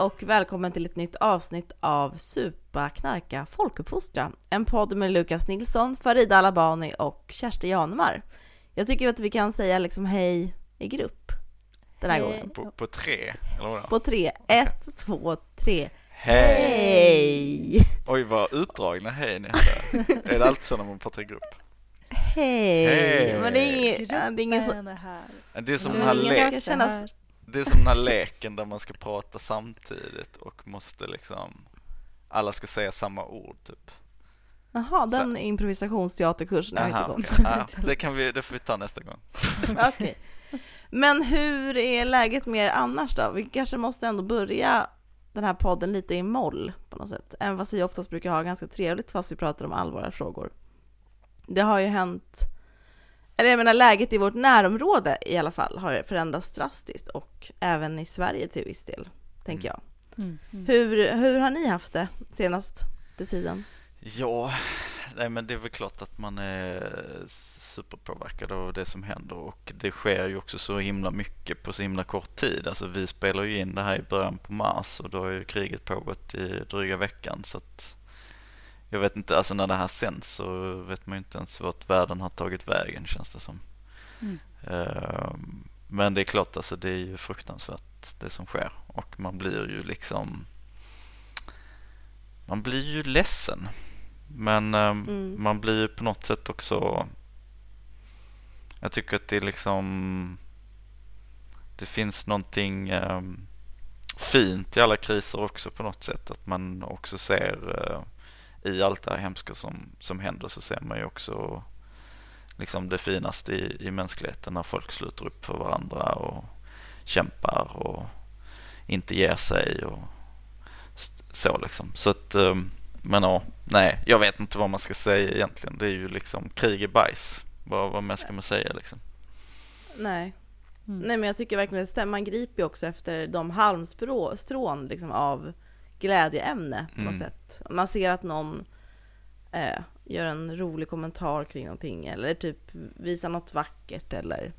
Och välkommen till ett nytt avsnitt av Supa knarka folkuppfostra. En podd med Lukas Nilsson, Farida Alabani och Kersti Janemar. Jag tycker att vi kan säga liksom hej i grupp den här hej. gången. På, på tre, eller vadå? På tre. Okay. Ett, två, tre. Hej! Hej! Oj, vad utdragna hej ni hade. är det alltid så när man pratar i grupp? Hej! Hey. Men det är inget... Det är, ingen så... det är som den här leken. Det är som den här leken där man ska prata samtidigt och måste liksom alla ska säga samma ord typ. Jaha, den så. improvisationsteaterkursen har inte gått. Ja, det kan vi, det får vi ta nästa gång. Okay. Men hur är läget med er annars då? Vi kanske måste ändå börja den här podden lite i moll på något sätt. Även fast vi oftast brukar ha ganska trevligt fast vi pratar om allvarliga frågor. Det har ju hänt, eller jag menar läget i vårt närområde i alla fall har förändrats drastiskt och även i Sverige till viss del, tänker jag. Mm, mm. Hur, hur har ni haft det senaste tiden? Ja, nej men det är väl klart att man är superpåverkad av det som händer och det sker ju också så himla mycket på så himla kort tid. Alltså vi spelar ju in det här i början på mars och då har ju kriget pågått i dryga veckan så att jag vet inte, alltså när det här sänds så vet man ju inte ens vart världen har tagit vägen känns det som. Mm. Uh, men det är klart, alltså det är ju fruktansvärt det som sker och man blir ju liksom man blir ju ledsen. Men um, mm. man blir ju på något sätt också jag tycker att det är liksom det finns någonting um, fint i alla kriser också på något sätt. Att man också ser uh, i allt det här hemska som, som händer så ser man ju också liksom det finaste i, i mänskligheten när folk sluter upp för varandra och kämpar och inte ger sig och så liksom. Så att, um, men ja, nej, jag vet inte vad man ska säga egentligen. Det är ju liksom krig är bajs. Vad, vad mer ska man säga liksom? Nej. Mm. Nej men jag tycker verkligen att man griper ju också efter de halmstrån liksom av glädjeämne på något mm. sätt. Man ser att någon eh, gör en rolig kommentar kring någonting eller typ visar något vackert eller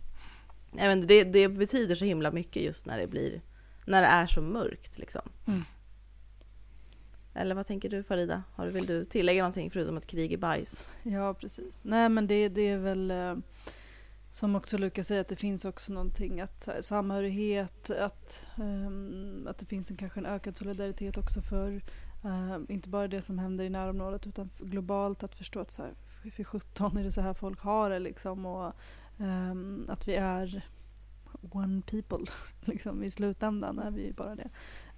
jag inte, det, det betyder så himla mycket just när det blir när det är så mörkt liksom. Mm. Eller vad tänker du Farida? Har, vill du tillägga någonting förutom att krig är bajs? Ja, precis. Nej, men det, det är väl eh, som också Lukas säger att det finns också någonting att här, samhörighet, att, um, att det finns en, kanske en ökad solidaritet också för uh, inte bara det som händer i närområdet utan globalt att förstå att så här, för 17 är det så här folk har det liksom och um, att vi är one people liksom, i slutändan är vi bara det.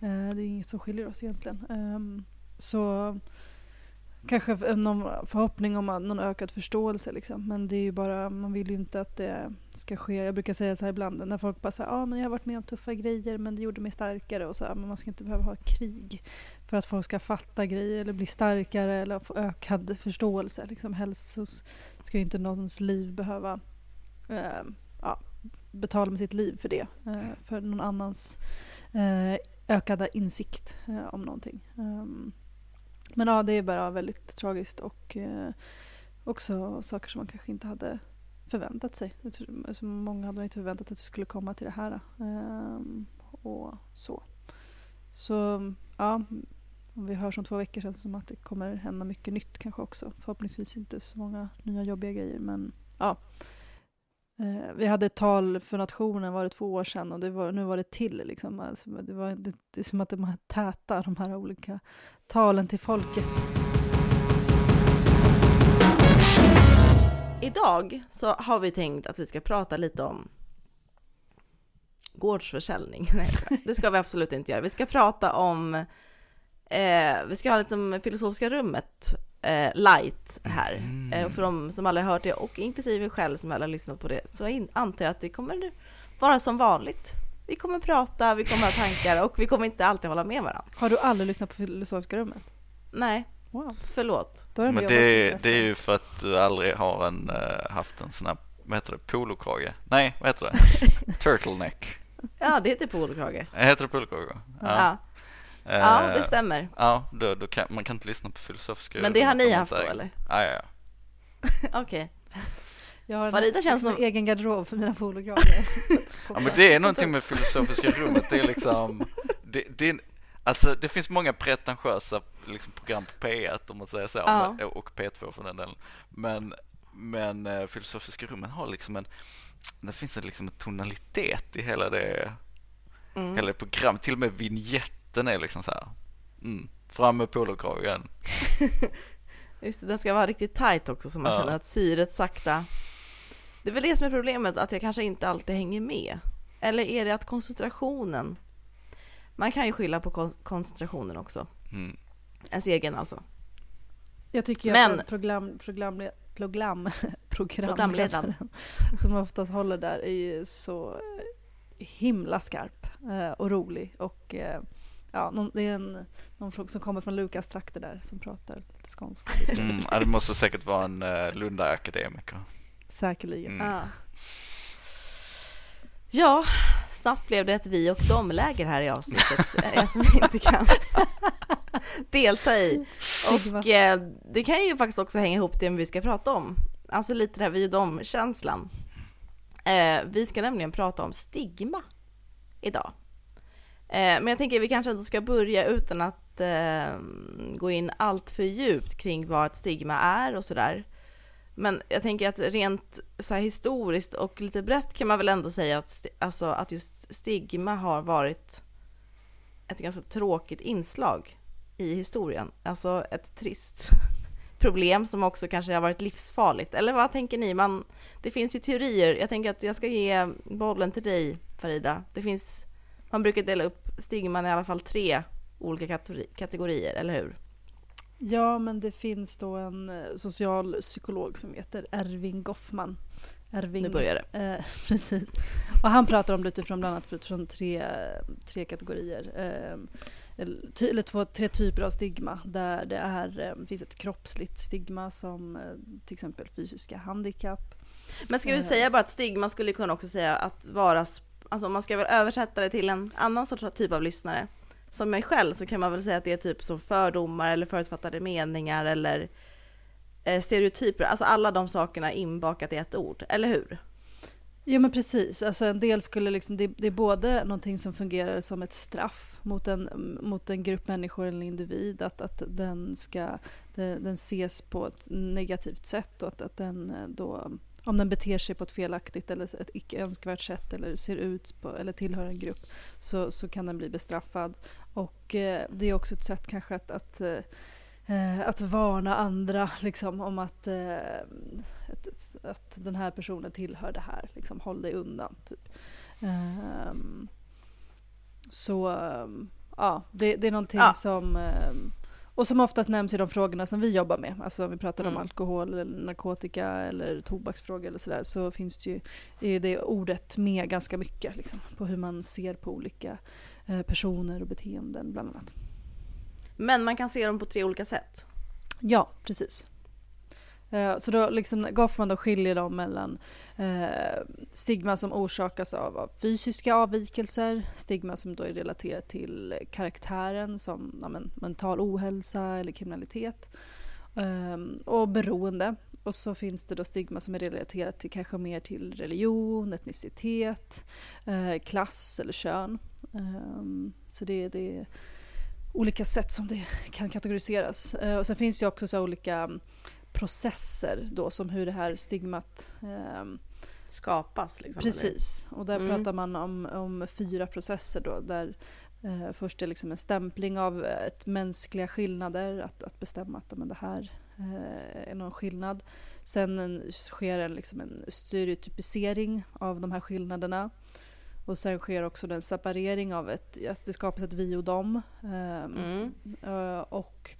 Uh, det är inget som skiljer oss egentligen. Um, så kanske någon förhoppning om någon ökad förståelse liksom. Men det är ju bara, man vill ju inte att det ska ske. Jag brukar säga så här ibland när folk bara säger att ah, men jag har varit med om tuffa grejer men det gjorde mig starkare och så här, men man ska inte behöva ha krig för att folk ska fatta grejer eller bli starkare eller få ökad förståelse. Liksom helst så ska ju inte någons liv behöva eh, ja, betala med sitt liv för det. Eh, för någon annans eh, ökade insikt eh, om någonting. Um, men ja, det är bara väldigt tragiskt och eh, också saker som man kanske inte hade förväntat sig. Tror, alltså, många hade inte förväntat sig att det skulle komma till det här. Eh, och så. Så ja, om vi hörs om två veckor känns det som att det kommer hända mycket nytt kanske också. Förhoppningsvis inte så många nya jobbiga grejer men ja. Eh, vi hade ett tal för nationen, var det två år sedan, och det var, nu var det till. Liksom. Alltså, det, var, det, det är som att de här täta, de här olika talen till folket. Idag så har vi tänkt att vi ska prata lite om gårdsförsäljning. Nej, det ska vi absolut inte göra. Vi ska prata om, eh, vi ska ha lite som filosofiska rummet eh, light här. Mm. Eh, för de som aldrig hört det och inklusive själv som aldrig har lyssnat på det så antar jag att det kommer vara som vanligt. Vi kommer prata, vi kommer ha tankar och vi kommer inte alltid hålla med varandra. Har du aldrig lyssnat på Filosofiska rummet? Nej, wow. förlåt. Men det, det är ju för att du aldrig har en, uh, haft en sån här, vad heter det, polokrage? Nej, vad heter det? Turtleneck. Ja, det heter polokrage. Heter det polokrage? Ja. ja. Ja, det stämmer. Ja, då, då kan, man kan inte lyssna på filosofiska Men det har ni haft då eller? Ja, ja, ja. Okej. Jag har Farida en, känns som egen garderob för mina polografer. ja, men det är någonting med filosofiska rummet. Det är liksom, det, det, Alltså det finns många pretentiösa liksom, program på P1 om man säger så, ja. och P2 för den delen. Men, men uh, Filosofiska rummen har liksom en, det finns en, liksom en tonalitet i hela det, mm. hela det programmet. Till och med vignetten är liksom så här, mm, fram med polokragen. Just det, den ska vara riktigt tight också så man ja. känner att syret sakta det är väl det som är problemet, att jag kanske inte alltid hänger med. Eller är det att koncentrationen... Man kan ju skylla på koncentrationen också. Mm. Ens egen alltså. Jag tycker Men, att program, program, program, programledaren som oftast håller där är ju så himla skarp eh, och rolig. Och eh, ja, det är en, någon som kommer från Lukas trakter där som pratar lite skånska. Mm, det måste säkert vara en uh, Lunda-akademiker. Säkerligen. Mm. Ja. ja, snabbt blev det ett vi och dom-läger här i avsnittet eh, som vi inte kan delta i. Och eh, det kan ju faktiskt också hänga ihop det vi ska prata om. Alltså lite det här vi och dom-känslan. Eh, vi ska nämligen prata om stigma idag. Eh, men jag tänker att vi kanske ändå ska börja utan att gå in allt för djupt kring vad ett stigma är och sådär. Men jag tänker att rent så historiskt och lite brett kan man väl ändå säga att, alltså, att just stigma har varit ett ganska tråkigt inslag i historien. Alltså ett trist problem som också kanske har varit livsfarligt. Eller vad tänker ni? Man, det finns ju teorier. Jag tänker att jag ska ge bollen till dig Farida. Det finns, man brukar dela upp stigman i alla fall tre olika kategorier, eller hur? Ja, men det finns då en eh, social psykolog som heter Erving Goffman. Erving, nu börjar det. Eh, precis. Och han pratar om det utifrån bland annat utifrån tre, tre kategorier. Eh, ty, eller två, tre typer av stigma. Där det är, eh, finns ett kroppsligt stigma som eh, till exempel fysiska handikapp. Men ska vi eh. säga bara att stigma skulle kunna också säga att vara, alltså man ska väl översätta det till en annan sorts typ av lyssnare som mig själv så kan man väl säga att det är typ som fördomar eller förutfattade meningar eller eh, stereotyper, alltså alla de sakerna inbakat i ett ord, eller hur? Jo men precis, alltså en del skulle liksom, det, det, är både någonting som fungerar som ett straff mot en, mot en grupp människor eller en individ, att, att den ska, den, den ses på ett negativt sätt och att, att den eh, då om den beter sig på ett felaktigt eller ett icke önskvärt sätt eller ser ut på, eller tillhör en grupp så, så kan den bli bestraffad. Och eh, det är också ett sätt kanske att, att, eh, att varna andra liksom, om att, eh, att, att, den här personen tillhör det här. Liksom, håll dig undan. Typ. Ehm, så ja, det, det är någonting ja. som och som oftast nämns i de frågorna som vi jobbar med. Alltså om vi pratar mm. om alkohol, eller narkotika eller tobaksfrågor eller sådär så finns det ju det ordet med ganska mycket liksom, på hur man ser på olika eh, personer och beteenden bland annat. Men man kan se dem på tre olika sätt? Ja, precis. Eh, så då liksom Goffman då skiljer dem mellan eh, stigma som orsakas av, av, fysiska avvikelser, stigma som då är relaterat till karaktären som ja, men, mental ohälsa eller kriminalitet eh, och beroende. Och så finns det då stigma som är relaterat till kanske mer till religion, etnicitet, eh, klass eller kön. Eh, så det, det är olika sätt som det kan kategoriseras. Eh, och sen finns det också så olika processer då som hur det här stigmat eh, skapas. Liksom, precis, eller? och där mm. pratar man om, om fyra processer då där eh, först är liksom en stämpling av ett mänskliga skillnader, att, att bestämma att men det här eh, någon skillnad. Sen en, sker en, liksom en stereotypisering av de här skillnaderna. Och sen sker också en separering av ett, att det skapas ett vi och dem. Eh, mm. Eh, och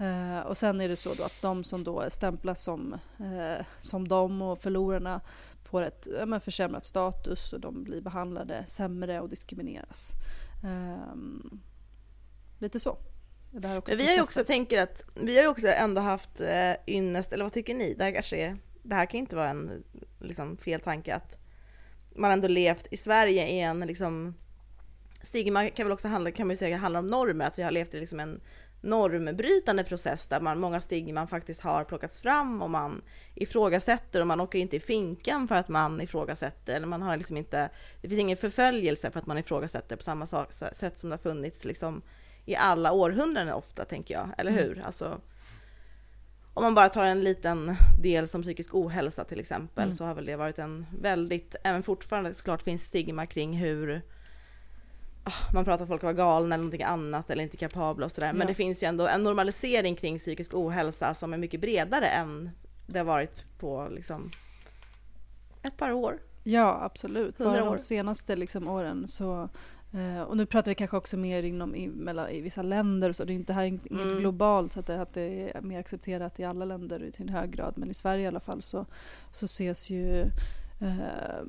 Uh, och sen är det så att de som då stämplas som, uh, som de och förlorarna får ett uh, försämrat status och de blir behandlade sämre och diskrimineras. Um, lite så. Också vi har ju också tänker att vi har ju också ändå haft uh, ynnest, eller vad tycker ni? Det här kanske är, det här kan inte vara en liksom, fel tanke att man ändå levt i Sverige i en liksom stigma kan väl också handla, kan man ju säga, handla om normer, att vi har levt i liksom en normbrytande process där man, många stigman faktiskt har plockats fram och man ifrågasätter och man åker inte i finkan för att man ifrågasätter eller man har liksom inte, det finns ingen förföljelse för att man ifrågasätter på samma sak, sätt som det har funnits liksom i alla århundraden ofta, tänker jag. Eller Mm. hur? Alltså, om man bara tar en liten del som psykisk ohälsa till exempel, Mm. så har väl det varit en väldigt, även fortfarande såklart finns stigma kring hur ah, man pratar om folk vara galna eller någonting annat eller inte kapabla och sådär. Men Ja. det finns ju ändå en normalisering kring psykisk ohälsa som är mycket bredare än det har varit på liksom ett par år. Ja, absolut. Bara år. de senaste liksom, åren så och nu pratar vi kanske också mer inom, i, mellan, i vissa länder och så. Det är inte här inget Mm. globalt så att det, att det är mer accepterat i alla länder till en hög grad. Men i Sverige i alla fall så, så ses ju eh,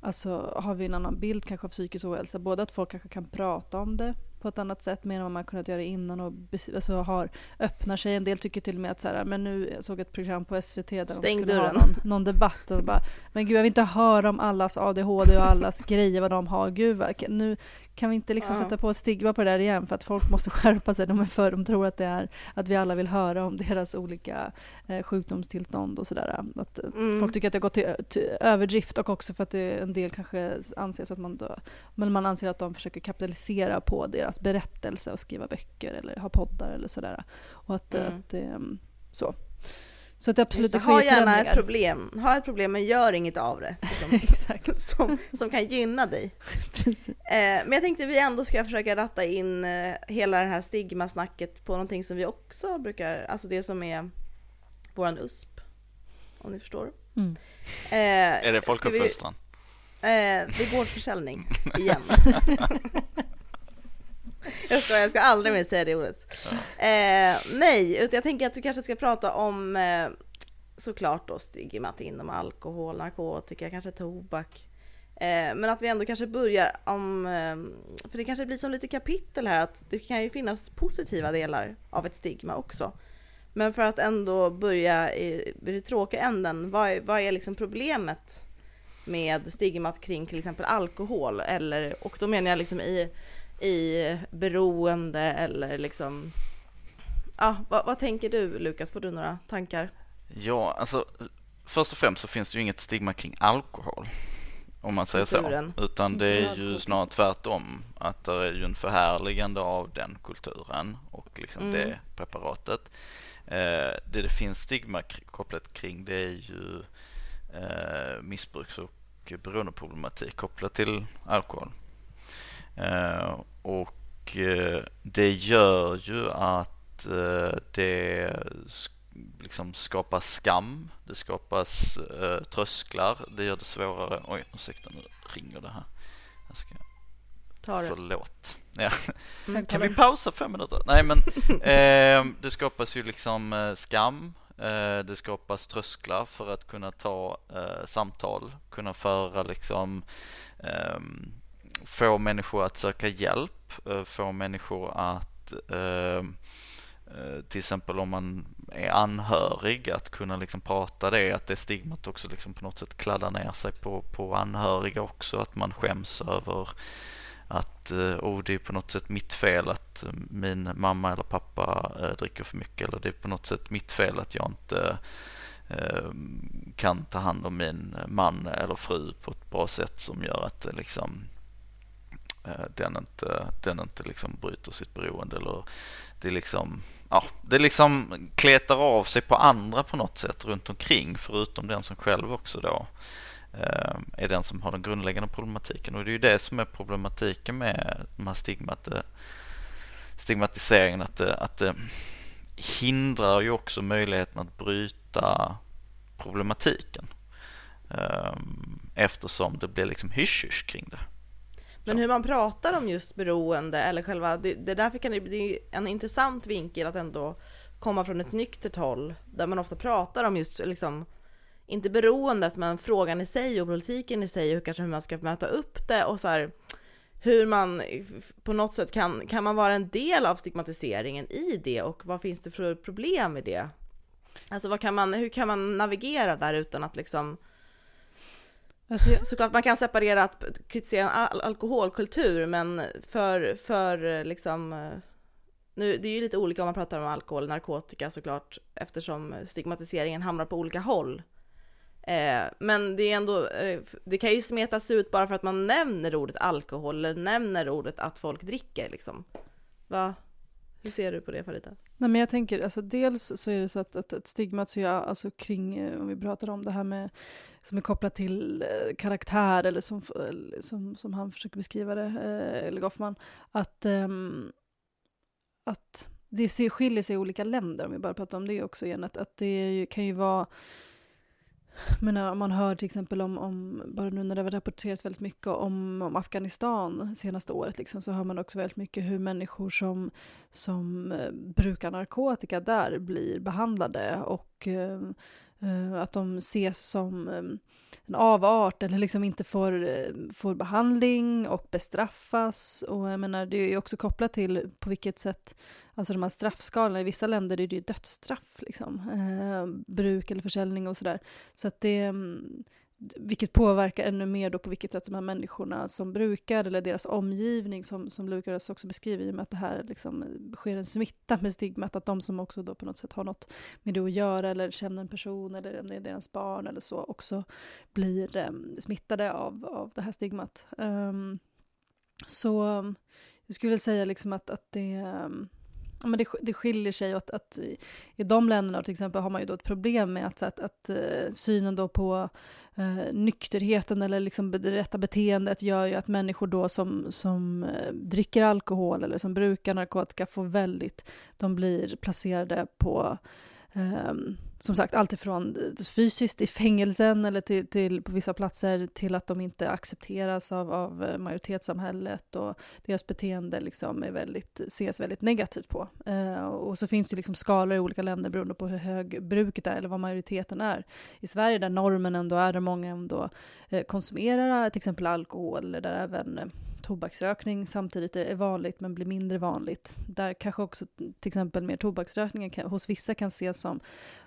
Alltså har vi en annan bild kanske av psykisk ohälsa. Både att folk kanske kan prata om det på ett annat sätt mer än vad man kunnat göra innan och alltså har, öppnar sig. En del tycker till och med att så här, men nu jag såg ett program på SVT där Stäng de skulle dörren. ha någon, någon debatt och bara men gud jag vill inte höra om allas ADHD och allas grejer vad de har. Gud vad, nu kan vi inte liksom Ja. sätta på ett stigma på det där igen för att folk måste skärpa sig. De är för, de tror att det är att vi alla vill höra om deras olika eh, sjukdomstillstånd och sådär. Att eh, Mm. Folk tycker att det har gått till, till överdrift och också för att det, en del kanske anses att man då, men man anser att de försöker kapitalisera på deras berättelse och skriva böcker eller ha poddar eller sådär. Och att, Mm. att mm, så. Så att det absolut Just det sker ha gärna ett problem. Ha ett problem men gör inget av det. Liksom, Exakt, som, som kan gynna dig. precis. Eh, men jag tänkte vi ändå ska försöka ratta in eh, hela det här stigmasnacket på någonting som vi också brukar, alltså det som är våran USP. Om ni förstår. Mm. Eh, Är det folkuppfostran? Eh, det är gårdsförsäljning, igen. Jag ska, jag ska aldrig mer säga det ordet. Eh, nej, jag tänker att vi kanske ska prata om eh, såklart då stigmat inom alkohol, narkotika, kanske tobak. Eh, men att vi ändå kanske börjar om, eh, för det kanske blir som lite kapitel här, att det kan ju finnas positiva delar av ett stigma också. Men för att ändå börja i, i det tråkiga änden, vad är, vad är liksom problemet med stigmat kring till exempel alkohol eller, och då menar jag liksom i, i beroende eller liksom Ja, vad, vad tänker du Lukas? Får du några tankar? Ja, alltså först och främst så finns det ju inget stigma kring alkohol. Om man säger Kulturen. så. Utan det är ju snarare tvärtom. Att det är ju en förhärligande av den kulturen och liksom Mm. det preparatet. Eh, det det finns stigma kopplat kring det är ju eh, missbruks och beroendeproblematik kopplat till alkohol. Eh, och eh, det gör ju att eh, det liksom skapar skam, det skapas trösklar, det gör det svårare. Oj, ursäkta nu ringer det här. Jag ska, Ta det. förlåt. Ja. Mm, Kan vi pausa fem minuter? Nej men eh, det skapas ju liksom eh, skam. Eh, det skapas trösklar för att kunna ta samtal, kunna föra liksom ehm, få människor att söka hjälp, eh, få människor att eh, eh, till exempel om man är anhörig att kunna liksom prata det, att det stigmat också liksom på något sätt kladdar ner sig på, på anhöriga också, att man skäms över att oh, det är på något sätt mitt fel att min mamma eller pappa dricker för mycket eller det är på något sätt mitt fel att jag inte kan ta hand om min man eller fru på ett bra sätt som gör att det liksom Eh, den inte, den inte liksom bryter sitt beroende eller det liksom Ja, det liksom kletar av sig på andra på något sätt runt omkring förutom den som själv också då eh, är den som har den grundläggande problematiken. Och det är ju det som är problematiken med de här stigmat, eh, stigmatiseringen, att det, att det hindrar ju också möjligheten att bryta problematiken. Ehm, eftersom det blir liksom hysch-hysch kring det. Men hur man pratar om just beroende eller själva, det, det därför kan det bli en intressant vinkel att ändå komma från ett nyktert håll där man ofta pratar om just liksom inte beroendet men frågan i sig och politiken i sig och kanske hur man ska möta upp det och så här hur man på något sätt kan, kan man vara en del av stigmatiseringen i det och vad finns det för problem i det? Alltså vad kan man, hur kan man navigera där utan att liksom Alltså, jag, Såklart man kan separera att kritisera al- alkoholkultur, men för, för liksom nu, det är ju lite olika om man pratar om alkohol och narkotika såklart, eftersom stigmatiseringen hamnar på olika håll. Eh, men det är ändå, eh, det kan ju smetas ut bara för att man nämner ordet alkohol eller nämner ordet att folk dricker liksom. Va? Hur ser du på det Farita? Nej, men jag tänker, alltså, dels så är det så att, att, att stigmat så jag, alltså, kring, eh, om vi pratar om det här med, som är kopplat till eh, karaktär eller som, som, som han försöker beskriva det, eh, eller Goffman, att, eh, att det skiljer sig i olika länder, om vi bara pratar om det också igen, att, att det kan ju vara men man hör till exempel om, om, bara nu när det har rapporterats väldigt mycket om, om Afghanistan senaste året, liksom, så hör man också väldigt mycket hur människor som, som eh, brukar narkotika där blir behandlade och eh Eh, att de ses som ehm, en avart eller liksom inte får, eh, får behandling och bestraffas. Och jag menar, det är ju också kopplat till på vilket sätt, alltså de här straffskalorna, i vissa länder är det ju dödsstraff, liksom. Eh, bruk eller försäljning och sådär. Så att det, ehm, vilket påverkar ännu mer då på vilket sätt de här människorna som brukar, eller deras omgivning, som, som Lukas också beskriver, i och med att det här liksom sker en smitta med stigmat, att de som också då på något sätt har något med det att göra, eller känner en person, eller om det är deras barn eller så, också blir eh, smittade av, av det här stigmat. Um, så jag skulle säga liksom att, att det um, Ja, men det, det skiljer sig åt att i de länderna till exempel har man ju då ett problem med att, att, att eh, synen då på eh, nykterheten eller liksom det rätta beteendet gör ju att människor då som, som eh, dricker alkohol eller som brukar narkotika får väldigt, de blir placerade på um, som sagt, alltifrån fysiskt i fängelsen eller till, till, på vissa platser till att de inte accepteras av, av eh, majoritetssamhället och deras beteende liksom är väldigt, ses väldigt negativt på. Eh, och så finns det liksom skalor i olika länder beroende på hur hög bruket är eller vad majoriteten är. I Sverige där normen ändå är där många ändå eh, konsumerar till exempel alkohol eller där även eh, tobaksrökning samtidigt är vanligt men blir mindre vanligt. Där kanske också till exempel mer tobaksrökning hos vissa kan ses som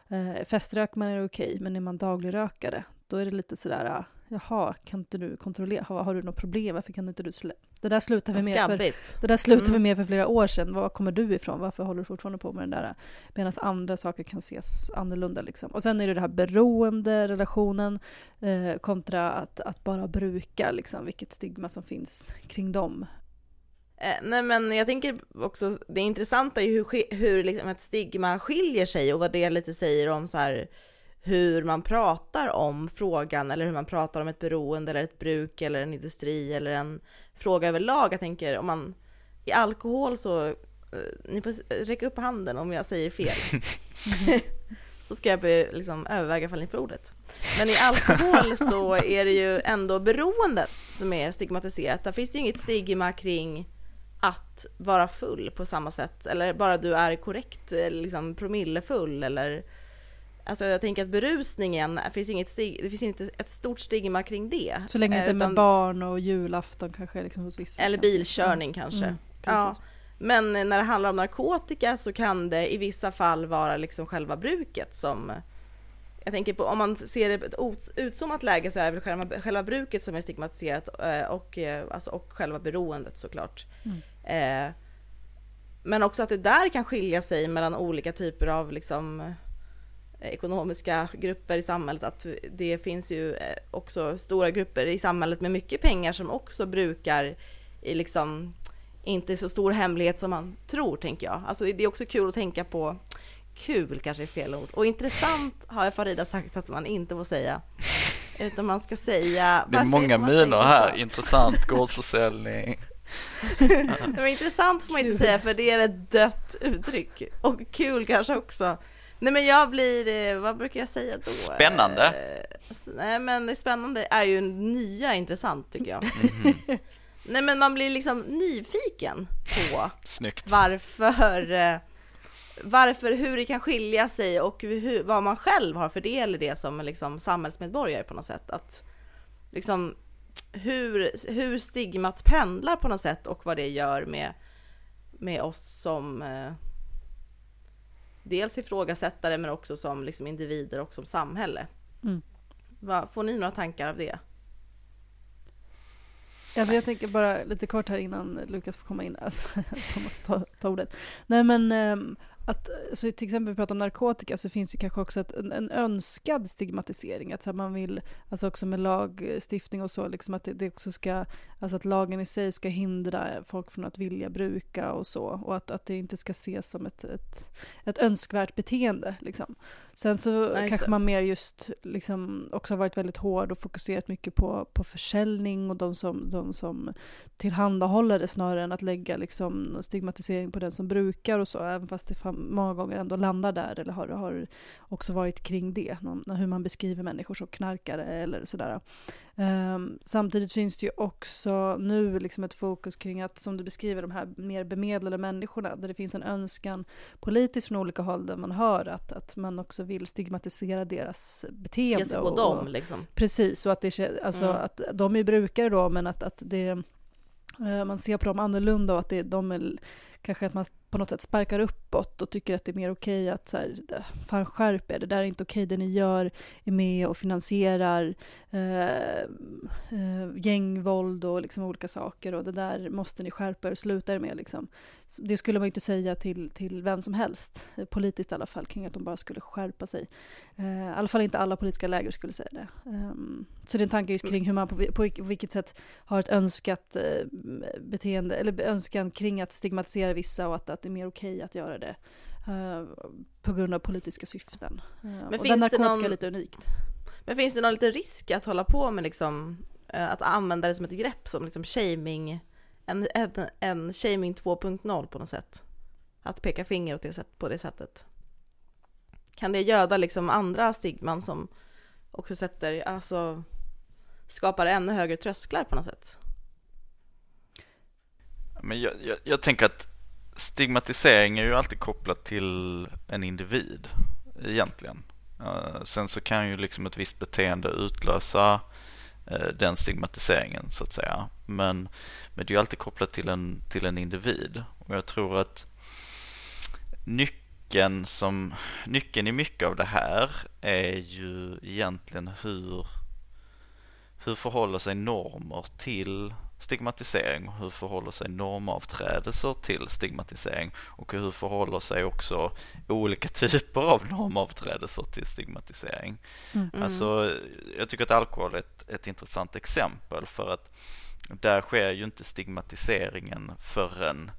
eh, feströkman är okej, okay, men är man dagligrökare då är det lite sådär, ah, jaha, kan inte du kontrollera, har, har du något problem, varför kan inte du slä... Det där slutade vi med för, det där slutade mm. vi med för flera år sedan, var kommer du ifrån, varför håller du fortfarande på med den där? Medan andra saker kan ses annorlunda liksom. Och sen är det det här beroende relationen eh, kontra att, att bara bruka, liksom, vilket stigma som finns kring dem. Eh, nej men jag tänker också, det intressanta är hur, hur liksom ett stigma skiljer sig och vad det lite säger om så här, hur man pratar om frågan eller hur man pratar om ett beroende eller ett bruk eller en industri eller en fråga överlag. Jag tänker om man i alkohol så, eh, ni får räcka upp handen om jag säger fel. så ska jag liksom överväga ifall ni får ordet. Men i alkohol så är det ju ändå beroendet som är stigmatiserat. Där finns det ju inget stigma kring att vara full på samma sätt, eller bara du är korrekt liksom promillefull eller Alltså jag tänker att berusningen, finns inget det finns inte ett stort stigma kring det. Så länge det inte är med barn och julafton kanske liksom hos vissa. Eller bilkörning kanske. Mm, ja. Men när det handlar om narkotika så kan det i vissa fall vara liksom själva bruket som jag tänker på om man ser det ett utzoomat läge så är det väl själva, själva bruket som är stigmatiserat eh, och, eh, alltså, och själva beroendet såklart. Mm. Eh, men också att det där kan skilja sig mellan olika typer av liksom, ekonomiska grupper i samhället, att det finns ju eh, också stora grupper i samhället med mycket pengar som också brukar i liksom inte så stor hemlighet som man tror, tänker jag. Alltså det är också kul att tänka på, kul kanske är fel ord, och intressant har jag Farida sagt att man inte får säga. Utan man ska säga... Det är många miner här, intressant, gårdsförsäljning. Men intressant får man inte säga för det är ett dött uttryck. Och kul kanske också. Nej men jag blir, eh, vad brukar jag säga då? Spännande. Eh, nej men det spännande är ju nya intressant tycker jag. Mm -hmm. Nej men man blir liksom nyfiken på Snyggt. varför, eh, varför, hur det kan skilja sig och hur, vad man själv har för del i det som liksom samhällsmedborgare på något sätt. Att liksom hur, hur stigmat pendlar på något sätt och vad det gör med, med oss som dels ifrågasättare men också som liksom individer och som samhälle. Mm. Va, får ni några tankar av det? Alltså jag tänker bara lite kort här innan Lukas får komma in. Alltså, jag måste ta, ta ordet. Nej men um, att, så till exempel vi pratar om narkotika så finns det kanske också ett, en, en önskad stigmatisering. Att så man vill, alltså också med lagstiftning och så, liksom att det, det, också ska, Alltså att lagen i sig ska hindra folk från att vilja bruka och så. Och att, att det inte ska ses som ett, ett, ett önskvärt beteende. Liksom. Sen så nice. kanske man mer just liksom också har varit väldigt hård och fokuserat mycket på, på försäljning och de som, de som tillhandahåller det snarare än att lägga liksom stigmatisering på den som brukar och så. Även fast det många gånger ändå landar där eller har, har också varit kring det. Hur man beskriver människor som knarkare eller sådär. Um, samtidigt finns det ju också nu liksom ett fokus kring att, som du beskriver, de här mer bemedlade människorna, där det finns en önskan politiskt från olika håll där man hör att, att man också vill stigmatisera deras beteende. Ge på och, dem liksom. Precis, och att, det, alltså, mm. att de är brukare då, men att, att det, uh, man ser på dem annorlunda och att det, de är kanske att man på något sätt sparkar uppåt och tycker att det är mer okej att så här, äh, fan skärp er, det där är inte okej, det ni gör är med och finansierar eh, eh, gängvåld och liksom olika saker och det där måste ni skärpa er och sluta er med. Liksom. Det skulle man ju inte säga till, till vem som helst, eh, politiskt i alla fall, kring att de bara skulle skärpa sig. Eh, I alla fall inte alla politiska läger skulle säga det. Um, så det är en tanke just kring hur man på, på, på vilket sätt har ett önskat eh, beteende, eller önskan kring att stigmatisera vissa och att, att det är mer okej okay att göra det uh, på grund av politiska syften. Uh, men och finns narkotika någon, är lite unikt. Men finns det någon liten risk att hålla på med liksom, uh, att använda det som ett grepp som liksom shaming, en, en, en shaming 2.0 på något sätt? Att peka finger åt det sätt, på det sättet. Kan det göda liksom andra stigman som också sätter, alltså skapar ännu högre trösklar på något sätt? Men jag, jag, jag tänker att stigmatisering är ju alltid kopplat till en individ egentligen. Eh, sen så kan ju liksom ett visst beteende utlösa eh, den stigmatiseringen så att säga. Men, men det är ju alltid kopplat till en, till en individ. Och jag tror att nyckeln, som, nyckeln i mycket av det här är ju egentligen hur, hur förhåller sig normer till stigmatisering och hur förhåller sig normavträdelser till stigmatisering och hur förhåller sig också olika typer av normavträdelser till stigmatisering. Mm. Alltså, jag tycker att alkohol är ett, ett intressant exempel för att där sker ju inte stigmatiseringen förrän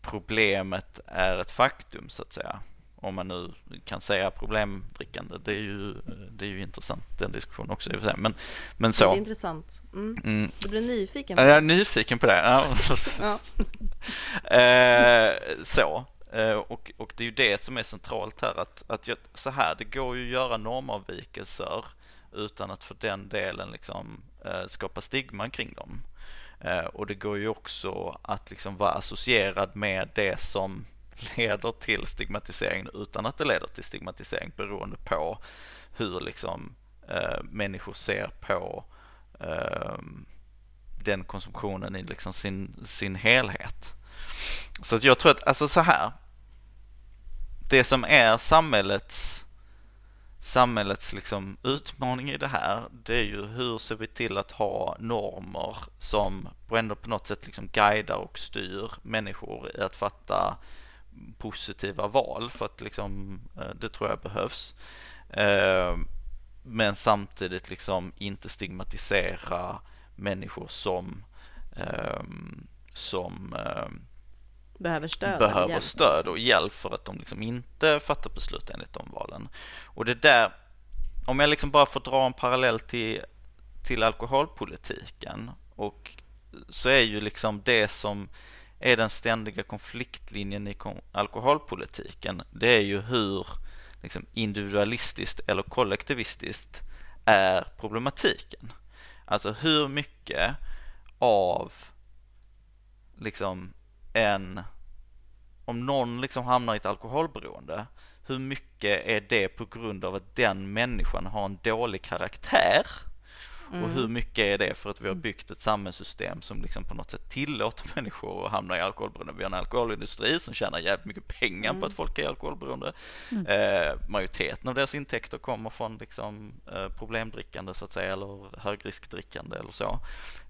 problemet är ett faktum så att säga om man nu kan säga problemdrickande. Det är ju, det är ju intressant den diskussionen också. Men, men så. Det är intressant. Mm. Mm. Du blir nyfiken på det? Jag är nyfiken på det. Ja. eh, så. Eh, och, och det är ju det som är centralt här att, att jag, så här, det går ju att göra normavvikelser utan att för den delen liksom eh, skapa stigman kring dem. Och det går ju också att liksom vara associerad med det som leder till stigmatisering utan att det leder till stigmatisering beroende på hur liksom eh, människor ser på eh, den konsumtionen i liksom sin, sin helhet. Så att jag tror att, alltså så här. Det som är samhällets samhällets liksom utmaning i det här, det är ju hur ser vi till att ha normer som ändå på något sätt liksom guidar och styr människor i att fatta positiva val för att liksom, eh, det tror jag behövs. Eh, men samtidigt liksom inte stigmatisera människor som, ehm, som ehm, behöver stöd, behöver hjälp. stöd och hjälp för att de liksom inte fattar beslut enligt de valen. Och det där, om jag liksom bara får dra en parallell till, till alkoholpolitiken och så är ju liksom det som är den ständiga konfliktlinjen i alkoholpolitiken. Det är ju hur liksom, individualistiskt eller kollektivistiskt är problematiken. Alltså hur mycket av liksom en om någon liksom hamnar i ett alkoholberoende, hur mycket är det på grund av att den människan har en dålig karaktär Mm. Och hur mycket är det för att vi har byggt ett samhällssystem som liksom på något sätt tillåter människor att hamna i alkoholberoende. Vi har en alkoholindustri som tjänar jävligt mycket pengar mm. på att folk är alkoholberoende. Mm. Eh, majoriteten av deras intäkter kommer från liksom, eh, problemdrickande så att säga eller högriskdrickande eller så.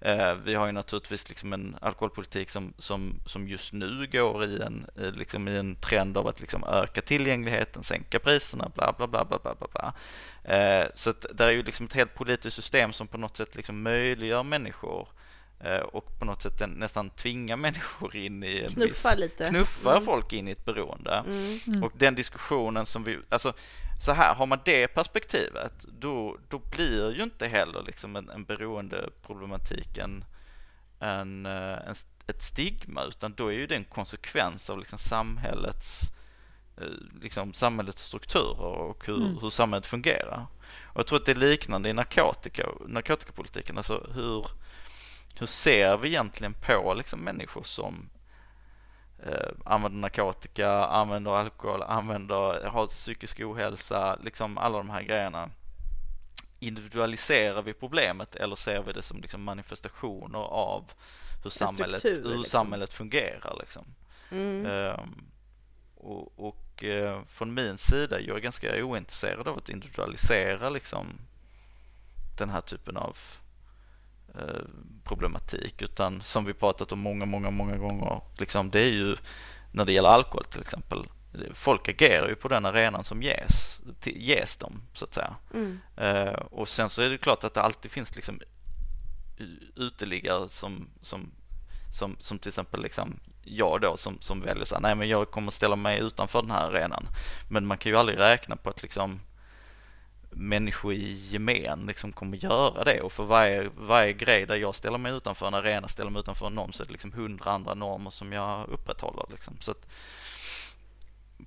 Eh, vi har ju naturligtvis liksom en alkoholpolitik som, som, som just nu går i en, liksom i en trend av att liksom öka tillgängligheten, sänka priserna, bla bla bla bla bla bla. Eh, så att det är ju liksom ett helt politiskt system som på något sätt liksom möjliggör människor Eh, och på något sätt nästan tvinga människor in i en Knuffar viss, lite. Knuffar Mm. folk in i ett beroende. Mm. Mm. Och den diskussionen som vi, alltså så här, har man det perspektivet då, då blir ju inte heller liksom en, en beroendeproblematik en, en, eh, en, ett stigma utan då är ju det en konsekvens av liksom samhällets eh, liksom samhällets strukturer och hur, Mm. hur samhället fungerar. Och jag tror att det är liknande i narkotika, narkotikapolitiken. Alltså hur, hur ser vi egentligen på liksom människor som eh, använder narkotika, använder alkohol, använder, har psykisk ohälsa, liksom alla de här grejerna. Individualiserar vi problemet eller ser vi det som liksom manifestationer av hur samhället, struktur, hur liksom. samhället fungerar? Liksom. Mm. Ehm, och och eh, från min sida, jag är ganska ointresserad av att individualisera liksom, den här typen av eh, problematik. Utan som vi pratat om många, många, många gånger, liksom, det är ju när det gäller alkohol till exempel. Folk agerar ju på den arenan som ges, till, ges dem, så att säga. Mm. Eh, och sen så är det klart att det alltid finns liksom uteliggare som, som, som, som till exempel liksom jag då som, som väljer så här, nej men jag kommer ställa mig utanför den här arenan. Men man kan ju aldrig räkna på att liksom människor i gemen liksom kommer göra det och för varje, varje grej där jag ställer mig utanför en arena, ställer mig utanför en norm så är det liksom hundra andra normer som jag upprätthåller liksom. Så att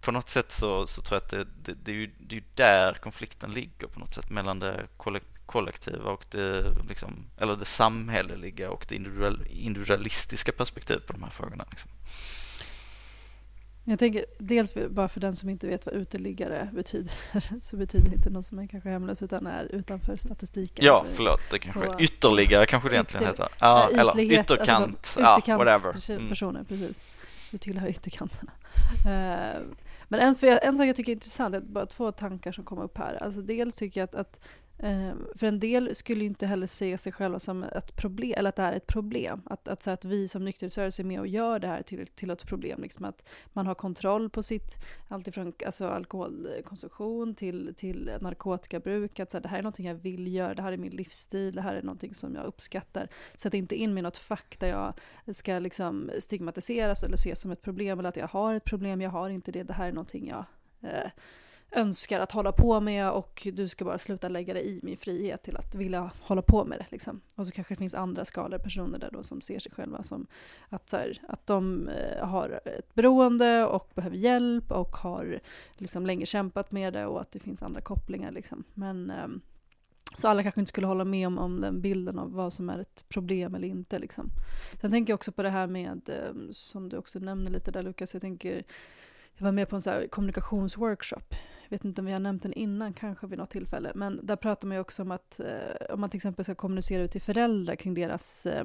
på något sätt så, så tror jag att det, det, det, är ju, det är ju där konflikten ligger på något sätt mellan det kollektiva kollektiva och det, liksom, eller det samhälleliga och det individual, individualistiska perspektivet på de här frågorna. Liksom. Jag tänker dels för, bara för den som inte vet vad uteliggare betyder så betyder det inte någon som är kanske hemlös utan är utanför statistiken. Ja, Alltså, förlåt, det kanske på- ytterligare kanske det egentligen Ytter- heter. Ja, Ja, eller ytlighet, ytterkant, alltså ja, whatever. Mm. personer, precis. Du tillhör ytterkanterna. Eh, men en, en sak jag tycker är intressant, är bara två tankar som kom upp här. Alltså dels tycker jag att, att Ehm, för en del skulle ju inte heller se sig själva som ett problem, eller att det här är ett problem. Att, att, så att vi som nykterhetsrörelse är med och gör det här till, till ett problem. Liksom att man har kontroll på sitt, alltifrån alltså alkoholkonsumtion till, till narkotikabruk. Att så här, det här är någonting jag vill göra, det här är min livsstil, det här är någonting som jag uppskattar. Sätt inte in mig i något fack där jag ska liksom stigmatiseras eller ses som ett problem eller att jag har ett problem, jag har inte det, det här är någonting jag eh, önskar att hålla på med och du ska bara sluta lägga dig i min frihet till att vilja hålla på med det. Liksom. Och så kanske det finns andra skalor personer där då som ser sig själva som att, så här, att de eh, har ett beroende och behöver hjälp och har liksom länge kämpat med det och att det finns andra kopplingar. Liksom. Men ehm, så alla kanske inte skulle hålla med om, om den bilden av vad som är ett problem eller inte. Liksom. Sen tänker jag också på det här med, ehm, som du också nämner lite där Lukas, jag tänker, jag var med på en så här kommunikationsworkshop. Jag vet inte om vi har nämnt den innan, kanske vid något tillfälle. Men där pratar man ju också om att eh, om man till exempel ska kommunicera ut till föräldrar kring deras eh,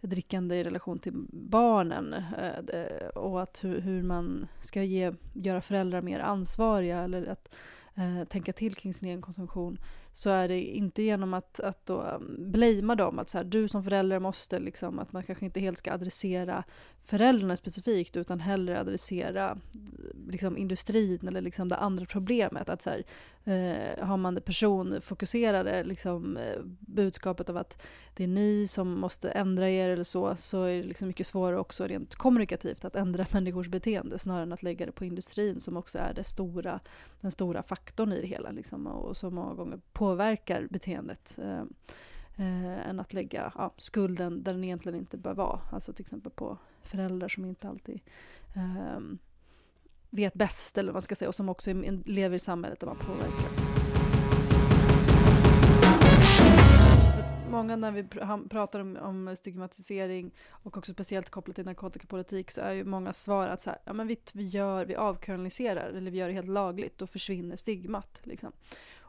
drickande i relation till barnen eh, eh och att hur, hur man ska ge, göra föräldrar mer ansvariga eller att eh, tänka till kring sin egen konsumtion så är det inte genom att, att då um, blamea dem, att så här, du som förälder måste, liksom, att man kanske inte helt ska adressera föräldrarna specifikt, utan hellre adressera liksom, industrin eller liksom, det andra problemet. Att så här, eh, har man det personfokuserade liksom, eh, budskapet av att det är ni som måste ändra er eller så, så är det liksom mycket svårare också rent kommunikativt att ändra människors beteende snarare än att lägga det på industrin som också är det stora, den stora faktorn i det hela liksom, och som många gånger påverkar beteendet. Eh, eh, än att lägga ja, skulden där den egentligen inte bör vara. Alltså till exempel på föräldrar som inte alltid eh, vet bäst eller vad man ska säga och som också lever i samhället där man påverkas. Många när vi pratar om, om stigmatisering och också speciellt kopplat till narkotikapolitik så är ju många svar att så här, ja, men vi, vi, gör, vi avkriminaliserar eller vi gör det helt lagligt, då försvinner stigmat. Liksom.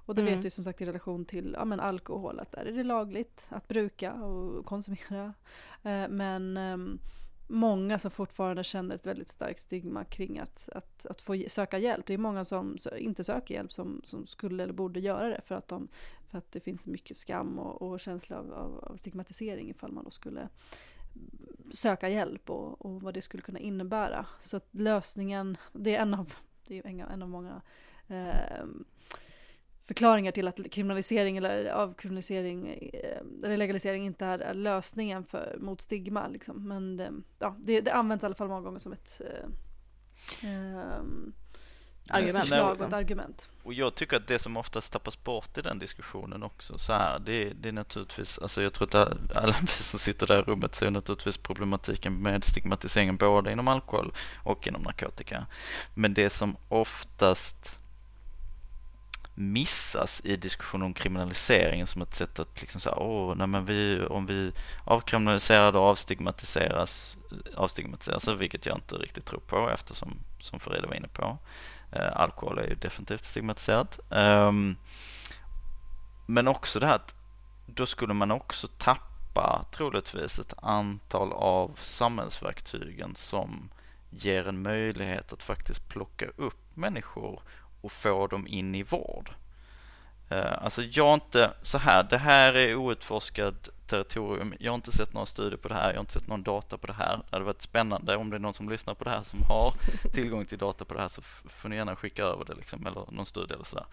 Och det Mm. vet du som sagt i relation till ja, men alkohol, att där är det lagligt att bruka och konsumera. Eh, men ehm, många som fortfarande känner ett väldigt starkt stigma kring att, att, att få söka hjälp. Det är många som inte söker hjälp som, som skulle eller borde göra det för att, de, för att det finns mycket skam och, och känsla av, av, av stigmatisering ifall man då skulle söka hjälp och, och vad det skulle kunna innebära. Så att lösningen, det är en av, det är en av, en av många eh, förklaringar till att kriminalisering eller avkriminalisering eh, eller legalisering inte är, är lösningen för, mot stigma. Liksom. Men det, ja, det, det används i alla fall många gånger som ett eh, eh, argument. Förslag och ett argument. Och jag tycker att det som oftast tappas bort i den diskussionen också så här, det, det är naturligtvis, alltså jag tror att alla vi som sitter där i rummet ser naturligtvis problematiken med stigmatiseringen både inom alkohol och inom narkotika. Men det som oftast missas i diskussionen om kriminaliseringen som ett sätt att liksom säga, åh, nej men vi, om vi avkriminaliserar då avstigmatiseras, avstigmatiseras, vilket jag inte riktigt tror på eftersom, som Farida var inne på, eh, alkohol är ju definitivt stigmatiserat. Um, men också det här att då skulle man också tappa troligtvis ett antal av samhällsverktygen som ger en möjlighet att faktiskt plocka upp människor och få dem in i vård. Eh, alltså jag har inte, så här, det här är outforskad territorium. Jag har inte sett några studier på det här, jag har inte sett någon data på det här. Det hade varit spännande om det är någon som lyssnar på det här som har tillgång till data på det här så får ni gärna skicka över det liksom, eller någon studie eller sådär.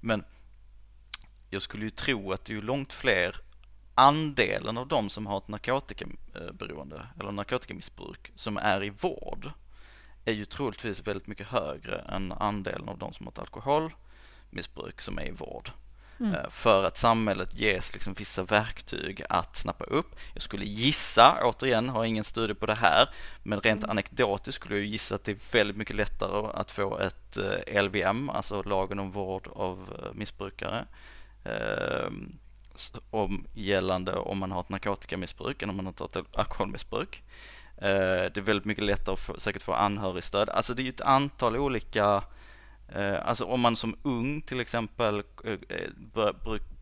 Men jag skulle ju tro att det är långt fler andelen av de som har ett narkotikaberoende eh, eller narkotikamissbruk som är i vård är ju troligtvis väldigt mycket högre än andelen av de som har ett alkoholmissbruk som är i vård. Mm. Eh, för att samhället ges liksom vissa verktyg att snappa upp. Jag skulle gissa, återigen har ingen studie på det här, men rent mm. anekdotiskt skulle jag gissa att det är väldigt mycket lättare att få ett eh, LVM, alltså lagen om vård av eh, missbrukare, om, gällande om man har ett narkotikamissbruk än om man har ett alkoholmissbruk. Det är väldigt mycket lättare att få, säkert få anhörigstöd. Alltså det är ju ett antal olika Eh, alltså om man som ung till exempel eh, eh,